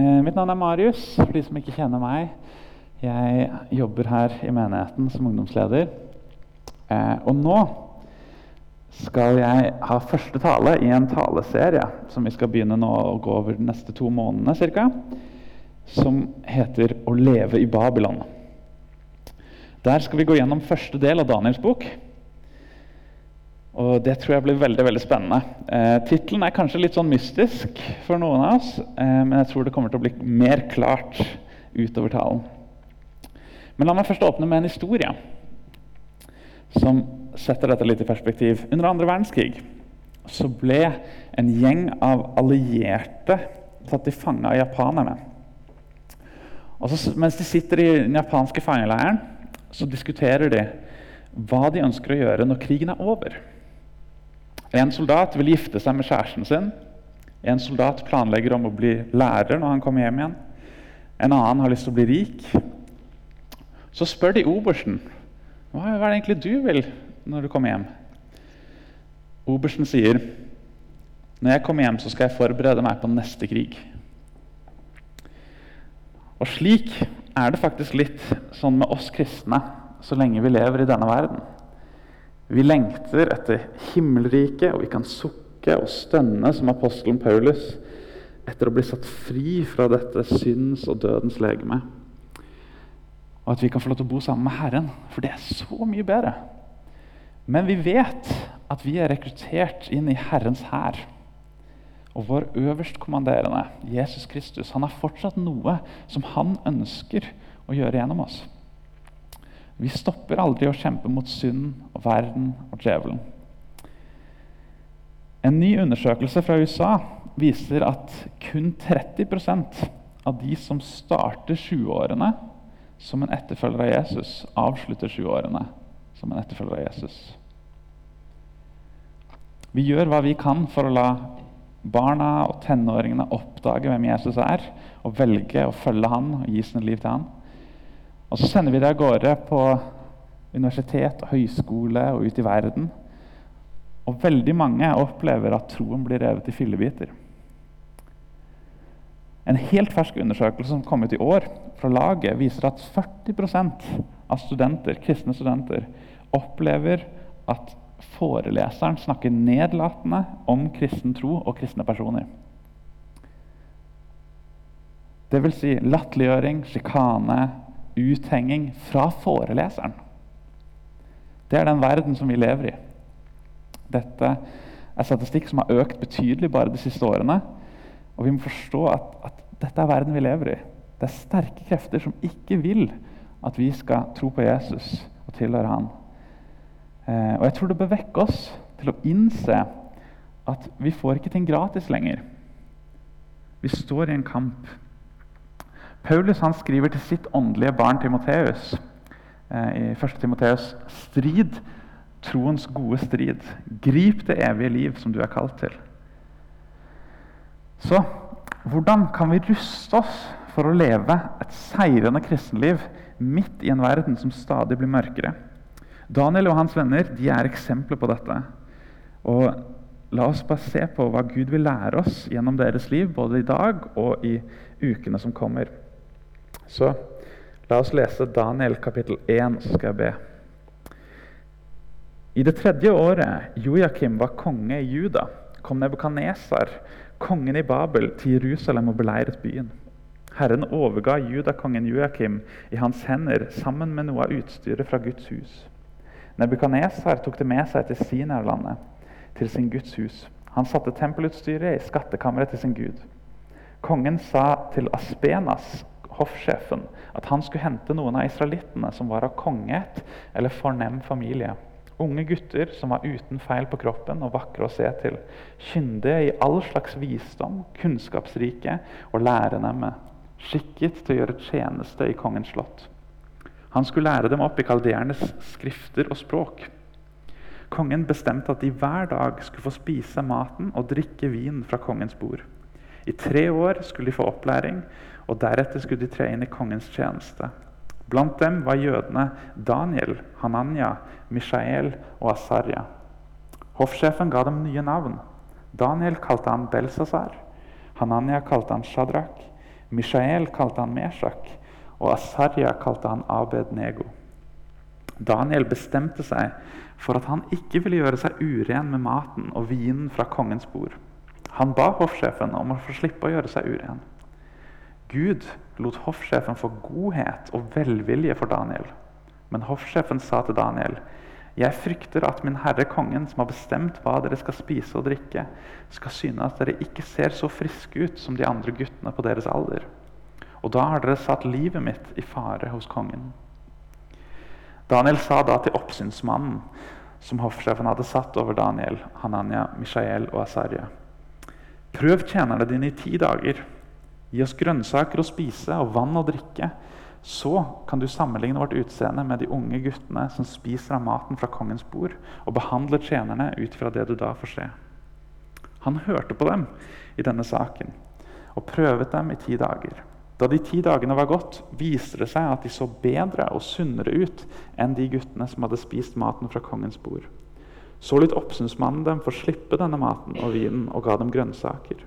Eh, mitt navn er Marius, for de som ikke kjenner meg. Jeg jobber her i menigheten som ungdomsleder. Eh, og nå skal jeg ha første tale i en taleserie som vi skal begynne nå å gå over de neste to månedene cirka, Som heter 'Å leve i Babylon'. Der skal vi gå gjennom første del av Daniels bok. Og Det tror jeg blir veldig veldig spennende. Eh, Tittelen er kanskje litt sånn mystisk for noen av oss, eh, men jeg tror det kommer til å bli mer klart utover talen. Men la meg først åpne med en historie som setter dette litt i perspektiv. Under andre verdenskrig så ble en gjeng av allierte tatt til fange av japanerne. Og så, mens de sitter i den japanske fangeleiren, så diskuterer de hva de ønsker å gjøre når krigen er over. En soldat vil gifte seg med kjæresten sin. En soldat planlegger om å bli lærer når han kommer hjem igjen. En annen har lyst til å bli rik. Så spør de obersten hva er det egentlig du vil når du kommer hjem. Obersten sier når jeg kommer hjem, så skal jeg forberede meg på neste krig. Og slik er det faktisk litt sånn med oss kristne så lenge vi lever i denne verden. Vi lengter etter himmelriket, og vi kan sukke og stønne som apostelen Paulus etter å bli satt fri fra dette synds og dødens legeme. Og at vi kan få lov til å bo sammen med Herren, for det er så mye bedre. Men vi vet at vi er rekruttert inn i Herrens hær. Og vår øverstkommanderende, Jesus Kristus, han har fortsatt noe som han ønsker å gjøre gjennom oss. Vi stopper aldri å kjempe mot synd og verden og djevelen. En ny undersøkelse fra USA viser at kun 30% av de som starter 20-årene som en etterfølger av Jesus, avslutter 20-årene som en etterfølger av Jesus. Vi gjør hva vi kan for å la barna og tenåringene oppdage hvem Jesus er, og velge å følge han og gi sitt liv til han. Og så sender vi det av gårde på universitet og høyskole og ut i verden. Og veldig mange opplever at troen blir revet i fillebiter. En helt fersk undersøkelse som kom ut i år fra laget, viser at 40% av studenter, kristne studenter opplever at foreleseren snakker nedlatende om kristen tro og kristne personer. Vil si latterliggjøring, sjikane, uthenging fra foreleseren. Det er den verden som vi lever i. Dette er statistikk som har økt betydelig bare de siste årene. Og vi må forstå at, at dette er verden vi lever i. Det er sterke krefter som ikke vil at vi skal tro på Jesus og tilhøre Han. Eh, og jeg tror det bør vekke oss til å innse at vi får ikke ting gratis lenger. Vi står i en kamp. Paulus han skriver til sitt åndelige barn Timoteus eh, i 1. Timoteus strid troens gode strid. Grip det evige liv som du er kalt til. Så hvordan kan vi ruste oss for å leve et seirende kristenliv midt i en verden som stadig blir mørkere? Daniel og hans venner de er eksempler på dette. Og La oss bare se på hva Gud vil lære oss gjennom deres liv, både i dag og i ukene som kommer. Så la oss lese Daniel kapittel 1, så skal jeg be. I det tredje året Joakim var konge i Juda, kom Nebukadnesar, kongen i Babel, til Jerusalem og beleiret byen. Herren overga judakongen Joakim i hans hender sammen med noe av utstyret fra Guds hus. Nebukadnesar tok det med seg til Sinarlandet, til sin Guds hus. Han satte tempelutstyret i skattkammeret til sin Gud. Kongen sa til Aspenas, hoffsjefen at han skulle hente noen av israelittene som var av kongeætt eller fornem familie. Unge gutter som var uten feil på kroppen og vakre å se til. Kyndige i all slags visdom, kunnskapsrike og lærenemme. Skikket til å gjøre tjeneste i kongens slott. Han skulle lære dem opp i kaldernes skrifter og språk. Kongen bestemte at de hver dag skulle få spise maten og drikke vin fra kongens bord. I tre år skulle de få opplæring, og deretter skulle de tre inn i kongens tjeneste. Blant dem var jødene Daniel, Hananya, Mishael og Asarya. Hoffsjefen ga dem nye navn. Daniel kalte han Belsazar. Hananya kalte han Shadrach. Mishael kalte han Meshak, og Asarja kalte han Abed Nego. Daniel bestemte seg for at han ikke ville gjøre seg uren med maten og vinen fra kongens bord. Han ba hoffsjefen om å få slippe å gjøre seg uren. Gud lot hoffsjefen få godhet og velvilje for Daniel. Men hoffsjefen sa til Daniel, 'Jeg frykter at min herre kongen, som har bestemt hva dere skal spise og drikke, skal syne at dere ikke ser så friske ut som de andre guttene på deres alder.' Og da har dere satt livet mitt i fare hos kongen. Daniel sa da til oppsynsmannen som hoffsjefen hadde satt over Daniel, Hananya, Mishael og Asarya. Prøv tjenerne dine i ti dager. Gi oss grønnsaker å spise og vann å drikke. Så kan du sammenligne vårt utseende med de unge guttene som spiser av maten fra kongens bord, og behandler tjenerne ut fra det du da får se. Han hørte på dem i denne saken og prøvet dem i ti dager. Da de ti dagene var gått, viste det seg at de så bedre og sunnere ut enn de guttene som hadde spist maten fra kongens bord. Så litt oppsynsmannen dem for å slippe denne maten og vinen og ga dem grønnsaker.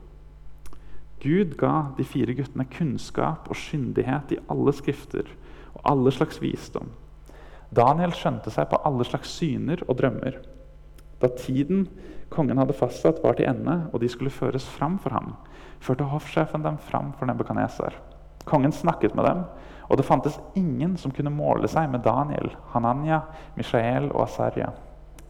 Gud ga de fire guttene kunnskap og skyndighet i alle skrifter og alle slags visdom. Daniel skjønte seg på alle slags syner og drømmer. Da tiden kongen hadde fastsatt, var til ende, og de skulle føres fram for ham, førte hoffsjefen dem fram for Nebukadnesar. Kongen snakket med dem, og det fantes ingen som kunne måle seg med Daniel, Hananya, Mishael og Asarya.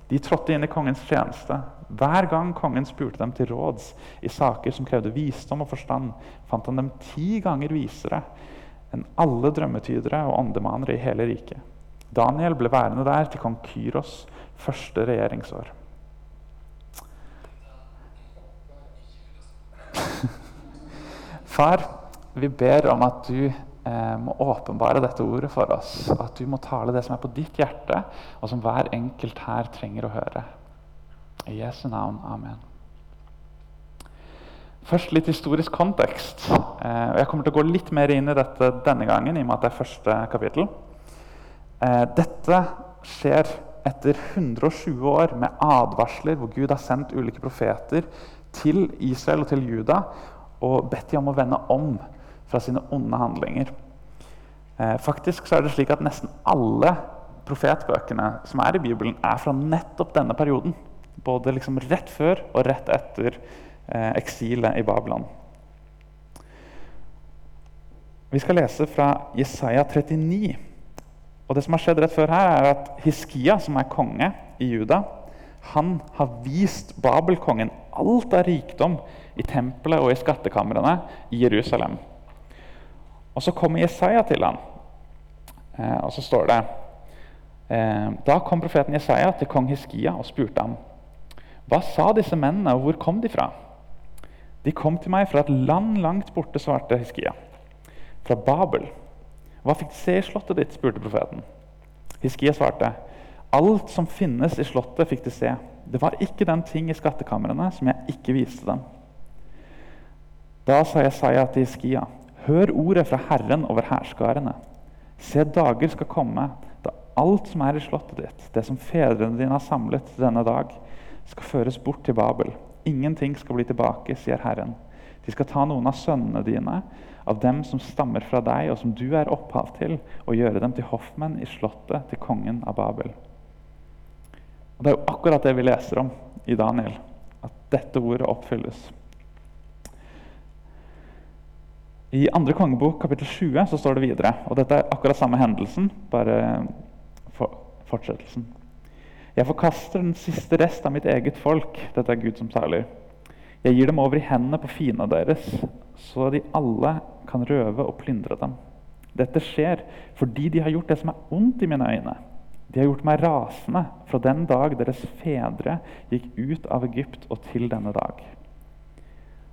De trådte inn i kongens tjeneste. Hver gang kongen spurte dem til råds i saker som krevde visdom og forstand, fant han dem ti ganger visere enn alle drømmetydere og åndemanere i hele riket. Daniel ble værende der til kong Kyros første regjeringsår. Far, vi ber om at du eh, må åpenbare dette ordet for oss. At du må tale det som er på ditt hjerte, og som hver enkelt her trenger å høre. I Jesu navn. Amen. Først litt historisk kontekst. Eh, jeg kommer til å gå litt mer inn i dette denne gangen. i og med at det er første kapittel. Eh, dette skjer etter 120 år med advarsler hvor Gud har sendt ulike profeter til Israel og til Juda og bedt dem om å vende om fra sine onde handlinger. Eh, faktisk så er det slik at Nesten alle profetbøkene som er i Bibelen, er fra nettopp denne perioden. Både liksom rett før og rett etter eh, eksilet i Babylon. Vi skal lese fra Jesaja 39. Og det som har skjedd rett før her, er at Hiskia, som er konge i Juda, han har vist Babelkongen alt av rikdom i tempelet og i skattekamrene i Jerusalem. Og så kommer Jesaja til ham, eh, og så står det eh, Da kom profeten Jesaja til kong Hiskia og spurte ham hva sa disse mennene, og hvor kom de fra? De kom til meg fra et land langt borte, svarte Hiskia. Fra Babel. Hva fikk de se i slottet ditt? spurte profeten. Hiskia svarte. Alt som finnes i slottet, fikk de se. Det var ikke den ting i skattekamrene som jeg ikke viste dem. Da sa Jesaja til Hiskia. Hør ordet fra Herren over hærskarene. Se, dager skal komme da alt som er i slottet ditt, det som fedrene dine har samlet denne dag, skal føres bort til Babel. Ingenting skal bli tilbake, sier Herren. De skal ta noen av sønnene dine, av dem som stammer fra deg, og som du er opphav til, og gjøre dem til hoffmenn i slottet til kongen av Babel. Og Det er jo akkurat det vi leser om i Daniel, at dette ordet oppfylles. I andre kongebok kapittel 20 så står det videre, og dette er akkurat samme hendelsen, bare for, fortsettelsen. Jeg forkaster den siste rest av mitt eget folk. Dette er Gud som taler. Jeg gir dem over i hendene på fiendene deres, så de alle kan røve og plyndre dem. Dette skjer fordi de har gjort det som er ondt i mine øyne. De har gjort meg rasende fra den dag deres fedre gikk ut av Egypt og til denne dag.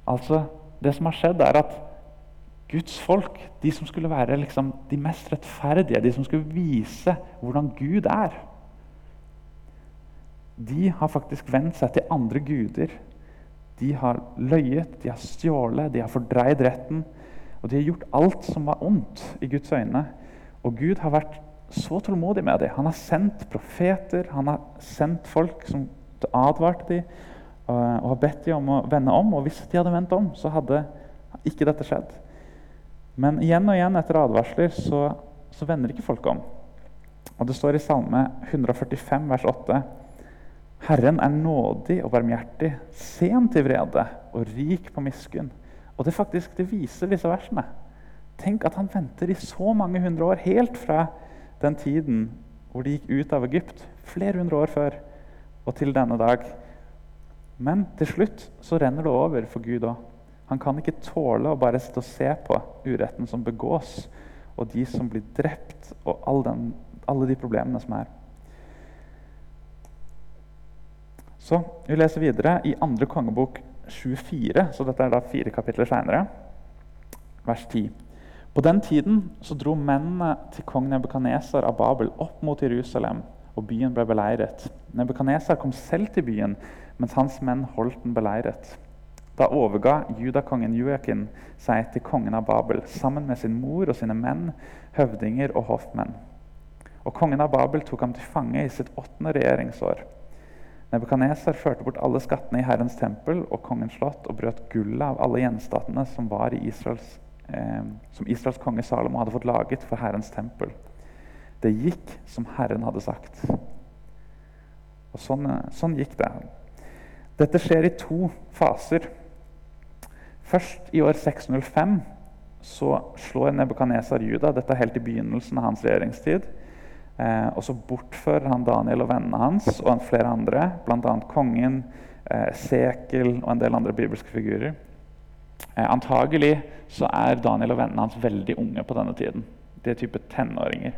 Altså, Det som har skjedd, er at Guds folk, de som skulle være liksom de mest rettferdige, de som skulle vise hvordan Gud er, de har faktisk vendt seg til andre guder. De har løyet, de har stjålet, de har fordreid retten. Og de har gjort alt som var ondt i Guds øyne. Og Gud har vært så tålmodig med dem. Han har sendt profeter, han har sendt folk som advarte dem og har bedt dem om å vende om. Og hvis de hadde vendt om, så hadde ikke dette skjedd. Men igjen og igjen etter advarsler så, så vender ikke folk om. Og Det står i Salme 145, vers 8.: Herren er nådig og barmhjertig, sen til vrede og rik på miskunn. Og det faktisk, det viser disse versene. Tenk at han venter i så mange hundre år, helt fra den tiden hvor de gikk ut av Egypt, flere hundre år før, og til denne dag. Men til slutt så renner det over for Gud òg. Han kan ikke tåle å bare sitte og se på uretten som begås, og de som blir drept, og all den, alle de problemene som er. Så Vi leser videre i andre kongebok 24, så dette er da fire kapitler seinere, vers 10. På den tiden så dro mennene til kong Nebukadnesar av Babel opp mot Jerusalem, og byen ble beleiret. Nebukadnesar kom selv til byen, mens hans menn holdt den beleiret. Da overga judakongen Joakim seg til kongen av Babel sammen med sin mor og sine menn, høvdinger og hoffmenn. Og Kongen av Babel tok ham til fange i sitt åttende regjeringsår. Nebukadneser førte bort alle skattene i Herrens tempel og kongens slott og brøt gullet av alle gjenstandene som, Israels, eh, som Israels konge Salomo hadde fått laget for Herrens tempel. Det gikk som Herren hadde sagt. Og sånn, sånn gikk det. Dette skjer i to faser. Først i år 605 så slår Nebukadnesar Juda. Dette er helt i begynnelsen av hans regjeringstid. Eh, og så bortfører han Daniel og vennene hans og flere andre, bl.a. kongen, eh, Sekel og en del andre bibelske figurer. Eh, antagelig så er Daniel og vennene hans veldig unge på denne tiden. De er type tenåringer.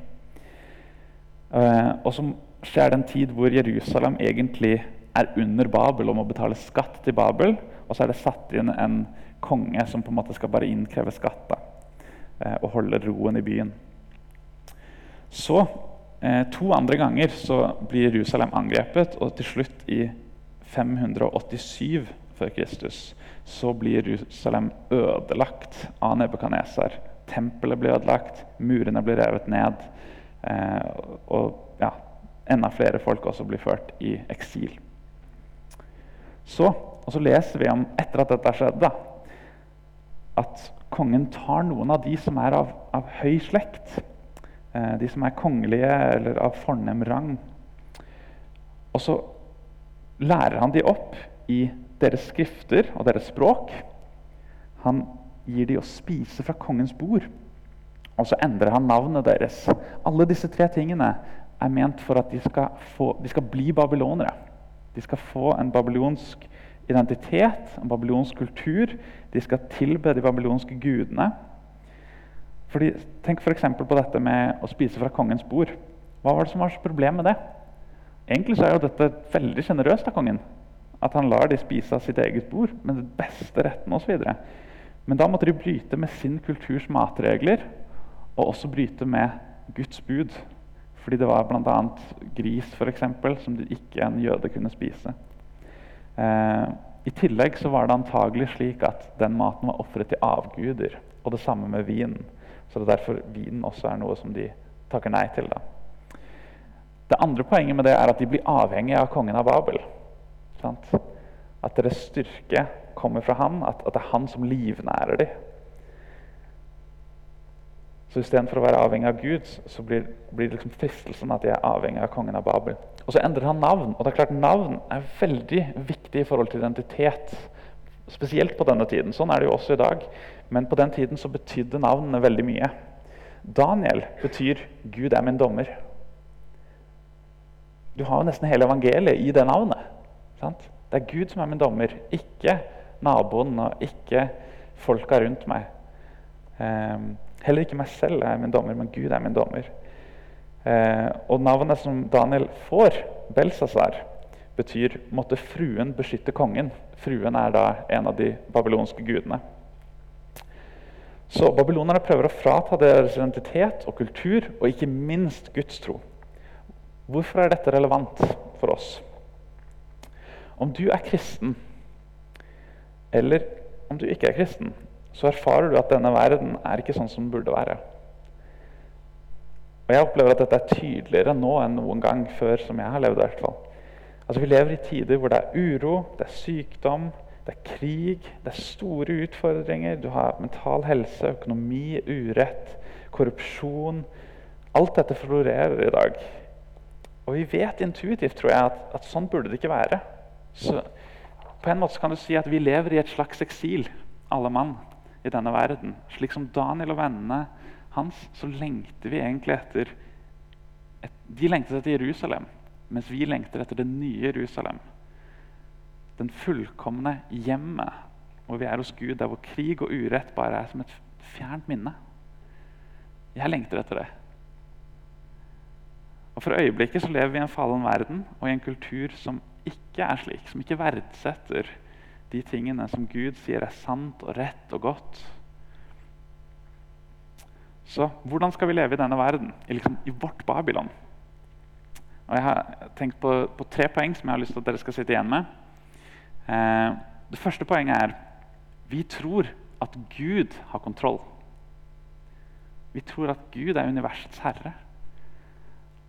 Eh, og så skjer det en tid hvor Jerusalem egentlig er under Babel og må betale skatt til Babel. Og så er det satt inn en konge som på en måte skal bare innkreve skatt da, eh, og holde roen i byen. Så Eh, to andre ganger så blir Jerusalem angrepet, og til slutt, i 587 før Kristus, så blir Jerusalem ødelagt av Nebukadneser. Tempelet blir ødelagt, murene blir revet ned, eh, og ja, enda flere folk også blir ført i eksil. Så, og så leser vi om, etter at dette skjedde, at kongen tar noen av de som er av, av høy slekt de som er kongelige eller av fornem rang. Og så lærer han de opp i deres skrifter og deres språk. Han gir de å spise fra kongens bord. Og så endrer han navnet deres. Alle disse tre tingene er ment for at de skal, få, de skal bli babylonere. De skal få en babylonsk identitet, en babylonsk kultur. De skal tilbe de babylonske gudene. Fordi, tenk f.eks. på dette med å spise fra kongens bord. Hva var det som var så problem med det? Egentlig så er jo dette veldig sjenerøst av kongen. At han lar de spise av sitt eget bord med den beste retten osv. Men da måtte de bryte med sin kulturs matregler, og også bryte med Guds bud. Fordi det var bl.a. gris for eksempel, som ikke en jøde kunne spise. Eh, I tillegg så var det antagelig slik at den maten var ofret til avguder. Og det samme med vinen. Så det er derfor vinen også er noe som de takker nei til. da. Det andre poenget med det er at de blir avhengige av kongen av Babel. Sant? At deres styrke kommer fra han, at, at det er han som livnærer dem. Så istedenfor å være avhengig av Gud, så blir, blir liksom fristelsen at de er avhengig av kongen av Babel. Og så endrer han navn. Og det er klart Navn er veldig viktig i forhold til identitet. Spesielt på denne tiden. Sånn er det jo også i dag. Men på den tiden så betydde navnene veldig mye. Daniel betyr 'Gud er min dommer'. Du har jo nesten hele evangeliet i det navnet. Sant? Det er Gud som er min dommer, ikke naboen og ikke folka rundt meg. Um, heller ikke meg selv er min dommer, men Gud er min dommer. Uh, og navnet som Daniel får, Belsazar, betyr 'måtte fruen beskytte kongen'. Fruen er da en av de babylonske gudene. Så babylonerne prøver å frata deres identitet og kultur, og ikke minst gudstro. Hvorfor er dette relevant for oss? Om du er kristen, eller om du ikke er kristen, så erfarer du at denne verden er ikke sånn som den burde være. Og Jeg opplever at dette er tydeligere nå enn noen gang før. som jeg har levd i hvert fall. Altså Vi lever i tider hvor det er uro, det er sykdom, Det er krig, det er store utfordringer. Du har mental helse, økonomi, urett, korrupsjon. Alt dette florerer i dag. Og vi vet intuitivt tror jeg, at, at sånn burde det ikke være. Så på en måte kan du si at vi lever i et slags eksil, alle mann, i denne verden. Slik som Daniel og vennene hans, så lengter vi egentlig etter et, De lengter etter Jerusalem, mens vi lengter etter det nye Jerusalem. Den fullkomne hjemmet hvor vi er hos Gud, der hvor krig og urett bare er som et fjernt minne. Jeg lengter etter det. Og For øyeblikket så lever vi i en fallen verden og i en kultur som ikke er slik, som ikke verdsetter de tingene som Gud sier er sant og rett og godt. Så hvordan skal vi leve i denne verden, i, liksom, i vårt Babylon? Og Jeg har tenkt på, på, tre poeng som jeg har lyst til at dere skal sitte igjen med. Eh, det første poenget er vi tror at Gud har kontroll. Vi tror at Gud er universets herre.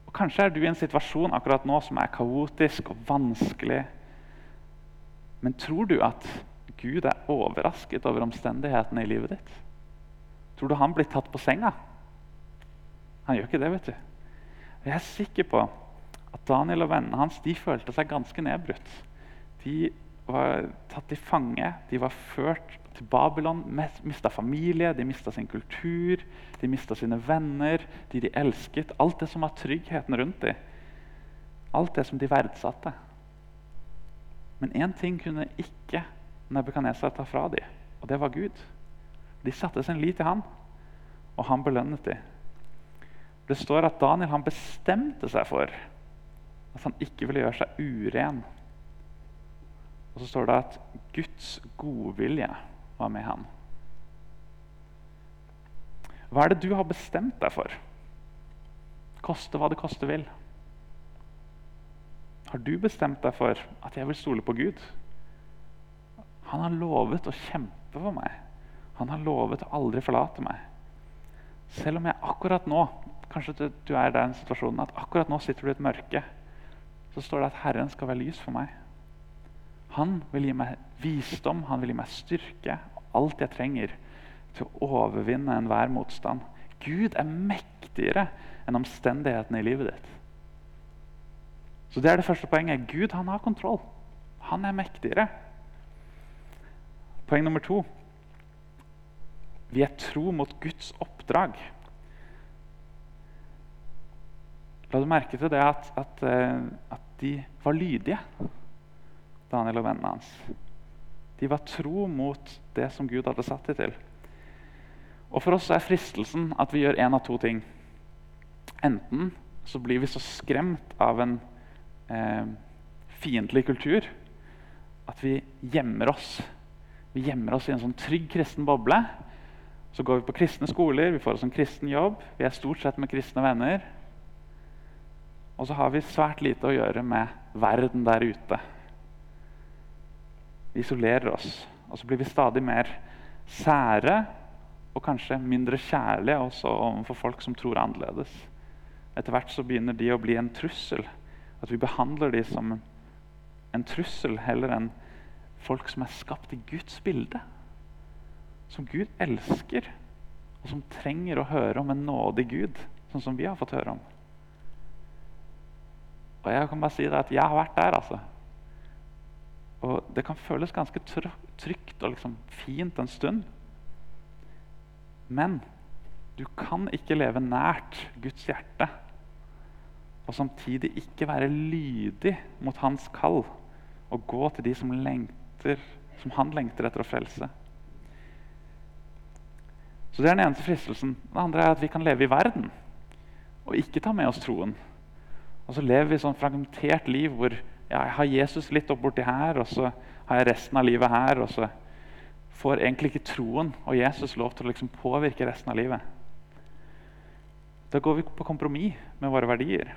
Og Kanskje er du i en situasjon akkurat nå som er kaotisk og vanskelig. Men tror du at Gud er overrasket over omstendighetene i livet ditt? Tror du han blir tatt på senga? Han gjør ikke det. vet du. Jeg er sikker på at Daniel og vennene hans de følte seg ganske nedbrutt. De var tatt til fange, de var ført til Babylon, mista familie, de mista sin kultur, de mista sine venner, de de elsket. Alt det som var tryggheten rundt dem. Alt det som de verdsatte. Men én ting kunne ikke Nebukadnesar ta fra dem, og det var Gud. De satte sin lit til han, og han belønnet dem. Det står at Daniel bestemte seg for at han ikke ville gjøre seg uren. Og så står det at Guds godvilje var med ham. Hva er det du har bestemt deg for? Koste hva det koste vil. Har du bestemt deg for at jeg vil stole på Gud? Han har lovet å kjempe for meg. Han har lovet å aldri forlate meg. Selv om jeg akkurat nå kanskje du er i den situasjonen at akkurat nå sitter du i et mørke, så står det at Herren skal være lys for meg. Han vil gi meg visdom, han vil gi meg styrke, alt jeg trenger til å overvinne enhver motstand. Gud er mektigere enn omstendighetene i livet ditt. Så Det er det første poenget. Gud han har kontroll. Han er mektigere. Poeng nummer to. Vi er tro mot Guds oppdrag. La du merke til det at, at, eh, at de var lydige? Daniel og vennene hans. De var tro mot det som Gud hadde satt dem til. Og For oss er fristelsen at vi gjør én av to ting. Enten så blir vi så skremt av en eh, fiendtlig kultur at vi gjemmer oss. Vi gjemmer oss i en sånn trygg kristen boble. Så går vi på kristne skoler, vi får oss en kristen jobb, vi er stort sett med kristne venner. Og så har vi svært lite å gjøre med verden der ute. Vi isolerer oss. Og så blir vi stadig mer sære og kanskje mindre kjærlige også overfor folk som tror annerledes. Etter hvert så begynner de å bli en trussel. At vi behandler de som en trussel heller enn folk som er skapt i Guds bilde. Som Gud elsker, og som trenger å høre om en nådig Gud, sånn som vi har fått høre om. Og jeg kan bare si det at jeg har vært der. altså. Og det kan føles ganske trygt og liksom fint en stund. Men du kan ikke leve nært Guds hjerte og samtidig ikke være lydig mot hans kall og gå til de som lengter, som han lengter etter å frelse. Så Det er den eneste fristelsen. Den andre er at vi kan leve i verden og ikke ta med oss troen. Og så lever vi sånn fragmentert liv hvor ja, jeg har Jesus litt opp borti her, og så har jeg resten av livet her. Og så får egentlig ikke troen og Jesus lov til å liksom påvirke resten av livet. Da går vi på kompromiss med våre verdier.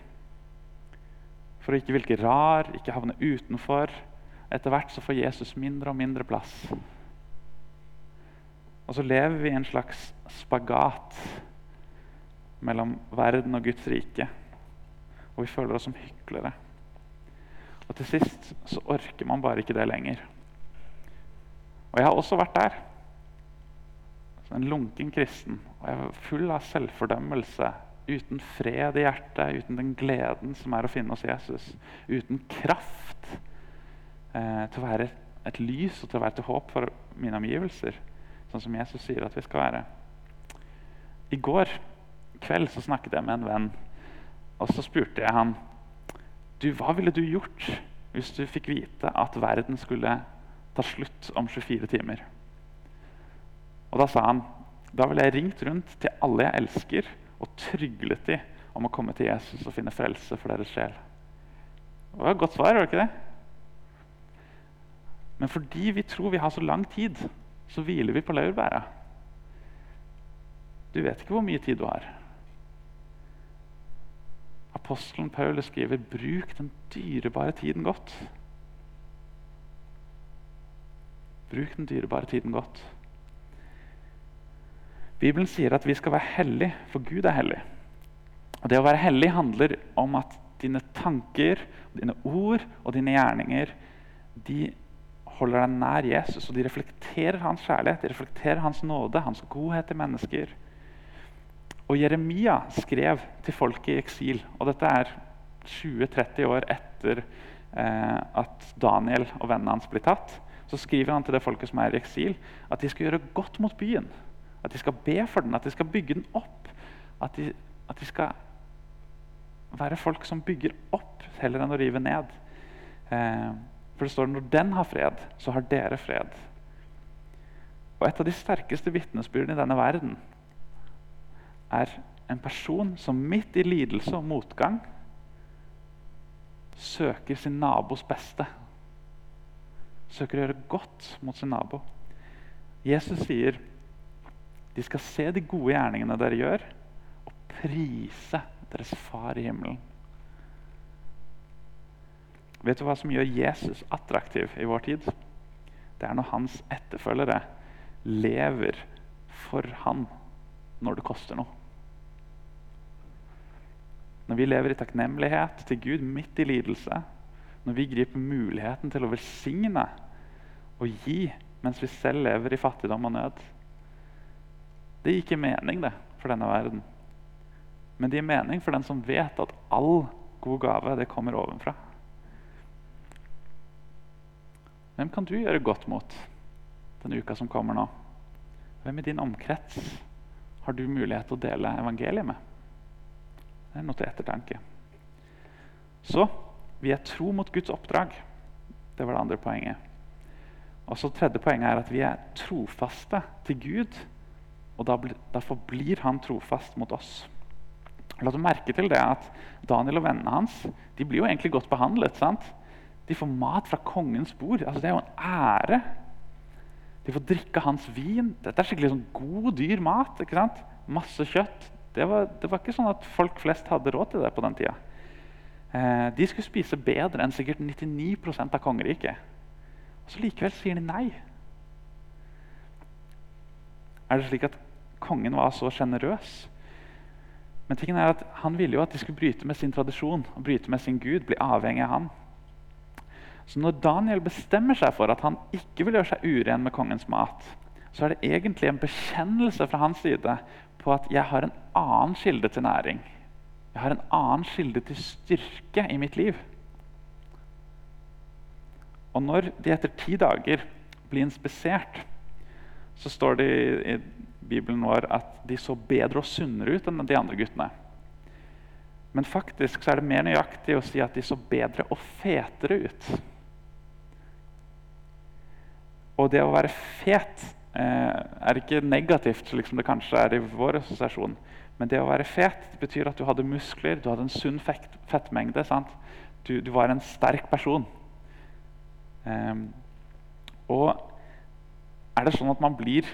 For å ikke virke rar, ikke havne utenfor. Etter hvert så får Jesus mindre og mindre plass. Og så lever vi i en slags spagat mellom verden og Guds rike. Og vi føler oss som hyklere. Til sist så orker man bare ikke det lenger. Og jeg har også vært der. En lunken kristen. Og jeg var full av selvfordømmelse. Uten fred i hjertet, uten den gleden som er å finne hos Jesus. Uten kraft eh, til å være et lys og til å være til håp for mine omgivelser. Sånn som Jesus sier at vi skal være. I går kveld så snakket jeg med en venn, og så spurte jeg han du, hva ville du gjort hvis du fikk vite at verden skulle ta slutt om 24 timer? Og Da sa han da ville jeg ringt rundt til alle jeg elsker, og tryglet de om å komme til Jesus og finne frelse for deres sjel. Det var et godt svar, var det ikke det? Men fordi vi tror vi har så lang tid, så hviler vi på laurbæra. Du vet ikke hvor mye tid du har. Apostelen Paulus skriver 'bruk den dyrebare tiden godt'. Bruk den dyrebare tiden godt. Bibelen sier at vi skal være hellige, for Gud er hellig. Og Det å være hellig handler om at dine tanker, dine ord og dine gjerninger de holder deg nær Jesus, og de reflekterer hans kjærlighet, de reflekterer hans nåde, hans godhet til mennesker. Og Jeremia skrev til folket i eksil, og dette er 20-30 år etter eh, at Daniel og vennene hans blir tatt. Så skriver han til det folket som er i eksil, at de skal gjøre godt mot byen. At de skal be for den, at de skal bygge den opp. At de, at de skal være folk som bygger opp heller enn å rive ned. Eh, for det står når den har fred, så har dere fred. Og Et av de sterkeste vitnesbyrdene i denne verden er en person som midt i lidelse og motgang søker sin nabos beste. Søker å gjøre godt mot sin nabo. Jesus sier de skal se de gode gjerningene dere gjør, og prise deres far i himmelen. Vet du hva som gjør Jesus attraktiv i vår tid? Det er når hans etterfølgere lever for han når det koster noe. Når vi lever i takknemlighet til Gud midt i lidelse, når vi griper muligheten til å velsigne og gi mens vi selv lever i fattigdom og nød Det gir ikke mening det, for denne verden. Men det gir mening for den som vet at all god gave det kommer ovenfra. Hvem kan du gjøre godt mot denne uka som kommer nå? Hvem i din omkrets har du mulighet til å dele evangeliet med? Det er noe til ettertanke. Så vi er tro mot Guds oppdrag. Det var det andre poenget. Og så tredje poenget er at vi er trofaste til Gud. Og derfor blir han trofast mot oss. La du merke til det at Daniel og vennene hans de blir jo egentlig godt behandlet. sant? De får mat fra kongens bord. Altså, det er jo en ære. De får drikke hans vin. Dette er skikkelig sånn god, dyr mat. ikke sant? Masse kjøtt. Det var, det var, ikke sånn at folk flest hadde råd til det på den tida. Eh, de skulle spise bedre enn sikkert 99% av kongeriket. Og så Likevel sier de nei. Er det slik at kongen var så sjenerøs? Men tingen er at han ville jo at de skulle bryte med sin tradisjon og bryte med sin Gud, bli avhengig av han. Så når Daniel bestemmer seg for at han ikke vil gjøre seg uren med kongens mat, så er det egentlig en bekjennelse fra hans side på at jeg har en annen kilde til næring. Jeg har en annen kilde til styrke i mitt liv. Og når de etter ti dager blir inspisert, så står det i Bibelen vår at de så bedre og sunnere ut enn de andre guttene. Men faktisk så er det mer nøyaktig å si at de så bedre og fetere ut. Og det å være fet er ikke negativt, slik som det kanskje er i vår assosiasjon. Men det å være fet betyr at du hadde muskler, du hadde en sunn fett, fettmengde. Du, du, var en sterk person. Eh, og er det sånn at man blir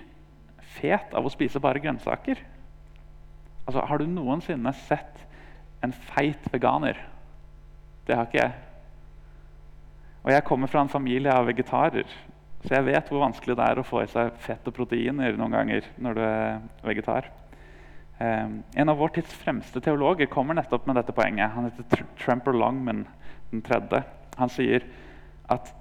fet av å spise bare grønnsaker? Altså, Har du noensinne sett en feit veganer? Det har ikke jeg. Og jeg kommer fra en familie av vegetarer. Så jeg vet hvor vanskelig det er å få i seg fett og proteiner noen ganger når du er vegetar. Um, en av vår tids fremste teologer kommer nettopp med dette poenget. Han heter Tr Tremper Longman den tredje. Han sier at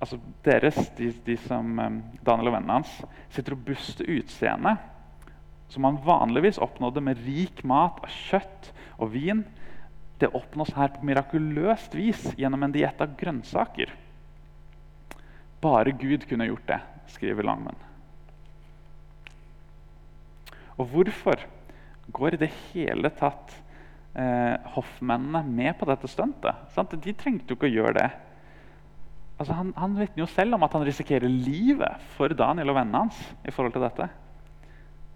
altså deres, de, de som um, Daniel og vennene hans, sitt robuste utseende, som man vanligvis oppnådde med rik mat av kjøtt og vin, det oppnås her på mirakuløst vis gjennom en diett av grønnsaker. Bare Gud kunne gjort det, skriver Langmann. Og hvorfor går i det hele tatt eh, hoffmennene med på dette stuntet? De trengte jo ikke å gjøre det. Altså, han, han vitner jo selv om at han risikerer livet for Daniel og vennene hans. i forhold til dette.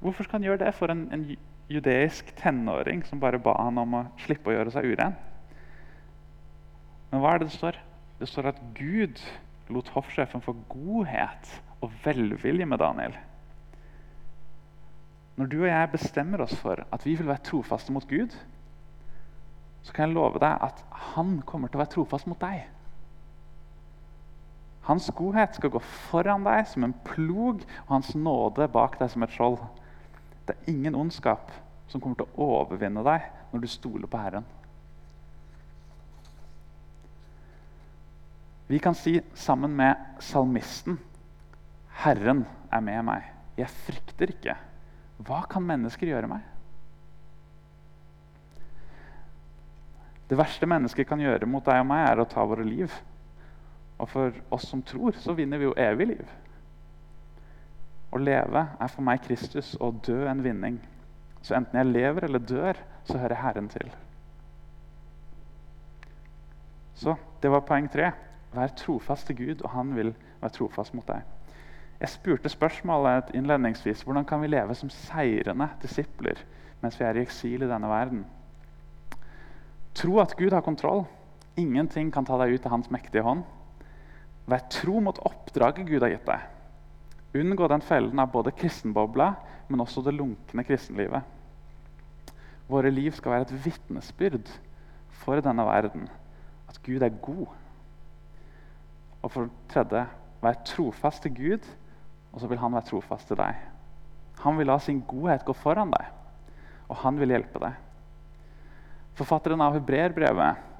Hvorfor skal han gjøre det for en, en judeisk tenåring som bare ba han om å slippe å gjøre seg uren? Men hva er det det står? Det står at Gud lot hoffsjefen få godhet og velvilje med Daniel. Når du og jeg bestemmer oss for at vi vil være trofaste mot Gud, så kan jeg love deg at han kommer til å være trofast mot deg. Hans godhet skal gå foran deg som en plog, og hans nåde bak deg som et skjold. Det er ingen ondskap som kommer til å overvinne deg når du stoler på Herren. Vi kan si sammen med salmisten Herren er med meg. Jeg frykter ikke. Hva kan mennesker gjøre meg? Det verste mennesker kan gjøre mot deg og meg, er å ta våre liv. Og for oss som tror, så vinner vi jo evig liv. Å leve er for meg Kristus, og dø en vinning. Så enten jeg lever eller dør, så hører Herren til. Så det var poeng tre. Vær trofast til Gud, og han vil være trofast mot deg. Jeg spurte spørsmålet innledningsvis hvordan kan vi leve som seirende disipler mens vi er i eksil i denne verden. Tro at Gud har kontroll. Ingenting kan ta deg ut av hans mektige hånd. Vær tro mot oppdraget Gud har gitt deg. Unngå den fellen av både kristenbobla, men også det lunkne kristenlivet. Våre liv skal være et vitnesbyrd for denne verden at Gud er god. Og for tredje, vær trofast til Gud, og så vil han være trofast til deg. Han vil la sin godhet gå foran deg, og han vil hjelpe deg. Forfatteren av Hebreerbrevet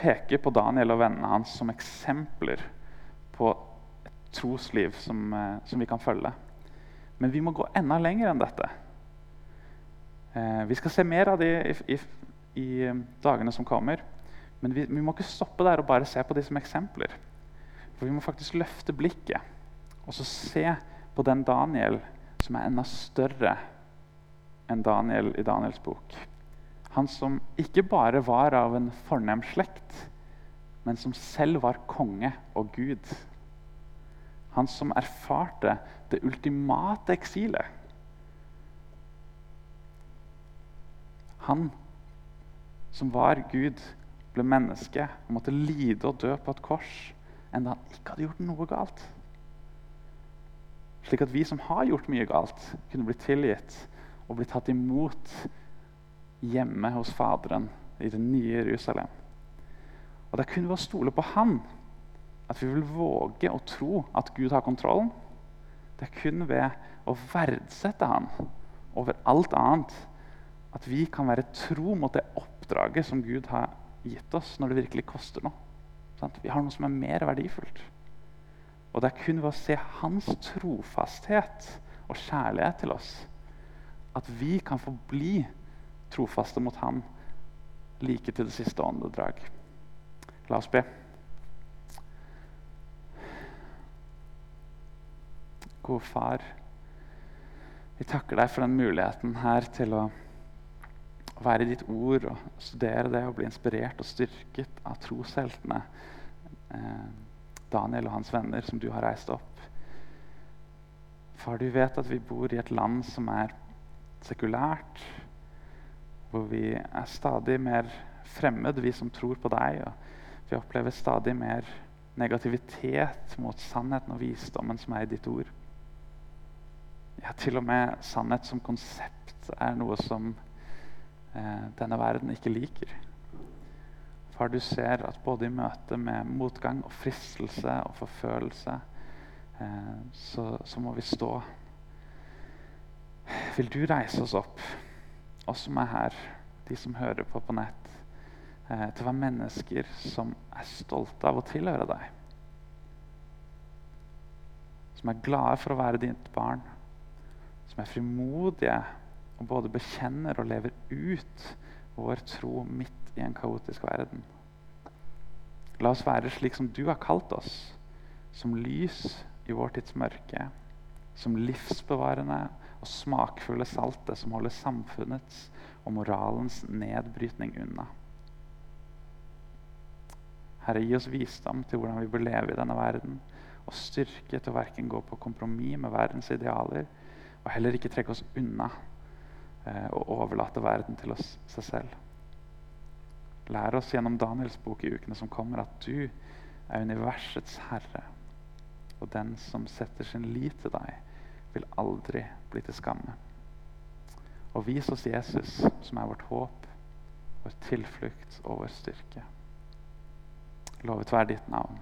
peker på Daniel og vennene hans som eksempler på et trosliv som, eh, som vi kan følge. Men vi må gå enda lenger enn dette. Eh, vi skal se mer av det i, i, i dagene som kommer. Men vi, vi, må ikke stoppe der og bare se på de som eksempler. For vi må faktisk løfte blikket og så se på den Daniel som er enda større enn Daniel i Daniels bok. Han som ikke bare var av en fornem slekt, men som selv var konge og gud. Han som erfarte det ultimate eksilet. Han som var Gud, ble menneske og måtte lide og dø på et kors enda han ikke hadde gjort noe galt. Slik at vi som har gjort mye galt, kunne bli tilgitt og bli tatt imot hjemme hos Faderen i det nye Jerusalem. Og Det er kun ved å stole på Han at vi vil våge å tro at Gud har kontrollen. Det er kun ved å verdsette Han over alt annet at vi kan være tro mot det oppdraget som Gud har gitt oss, når det virkelig koster noe. Vi har noe som er mer verdifullt. Og det er kun ved å se hans trofasthet og kjærlighet til oss at vi kan få bli trofaste mot ham like til det siste åndedrag. La oss be. Gode far, vi takker deg for den muligheten her til å være i ditt ord og studere det og bli inspirert og styrket av trosheltene. Eh, Daniel og hans venner som du har reist opp. Far, du vet at vi bor i et land som er sekulært, hvor vi er stadig mer fremmed, vi som tror på deg. og Vi opplever stadig mer negativitet mot sannheten og visdommen som er i ditt ord. Ja, til og med sannhet som konsept er noe som denne verden ikke liker. Far, du ser at både i møte med motgang og fristelse og forfølelse, eh, så, så, må vi stå. Vil du reise oss opp, oss som er her, de som hører på på nett, eh, til å være mennesker som er stolte av å tilhøre deg? som er glade for å være ditt barn, som er frimodige og både bekjenner og lever ut vår tro midt i en kaotisk verden. La oss være slik som du har kalt oss, som lys i vår tids mørke, som livsbevarende og smakfulle salte som holder samfunnets og moralens nedbrytning unna. Herre, gi oss visdom til hvordan vi bør leve i denne verden, og styrke til å verken gå på kompromiss med verdens idealer, og heller ikke trekke oss unna og overlate verden til oss seg selv. Lær oss gjennom Daniels bok i ukene som kommer, at du er universets herre. Og den som setter sin lit til deg, vil aldri bli til skamme. Og vis oss Jesus, som er vårt håp, vår tilflukt og vår styrke. Lovet være ditt navn.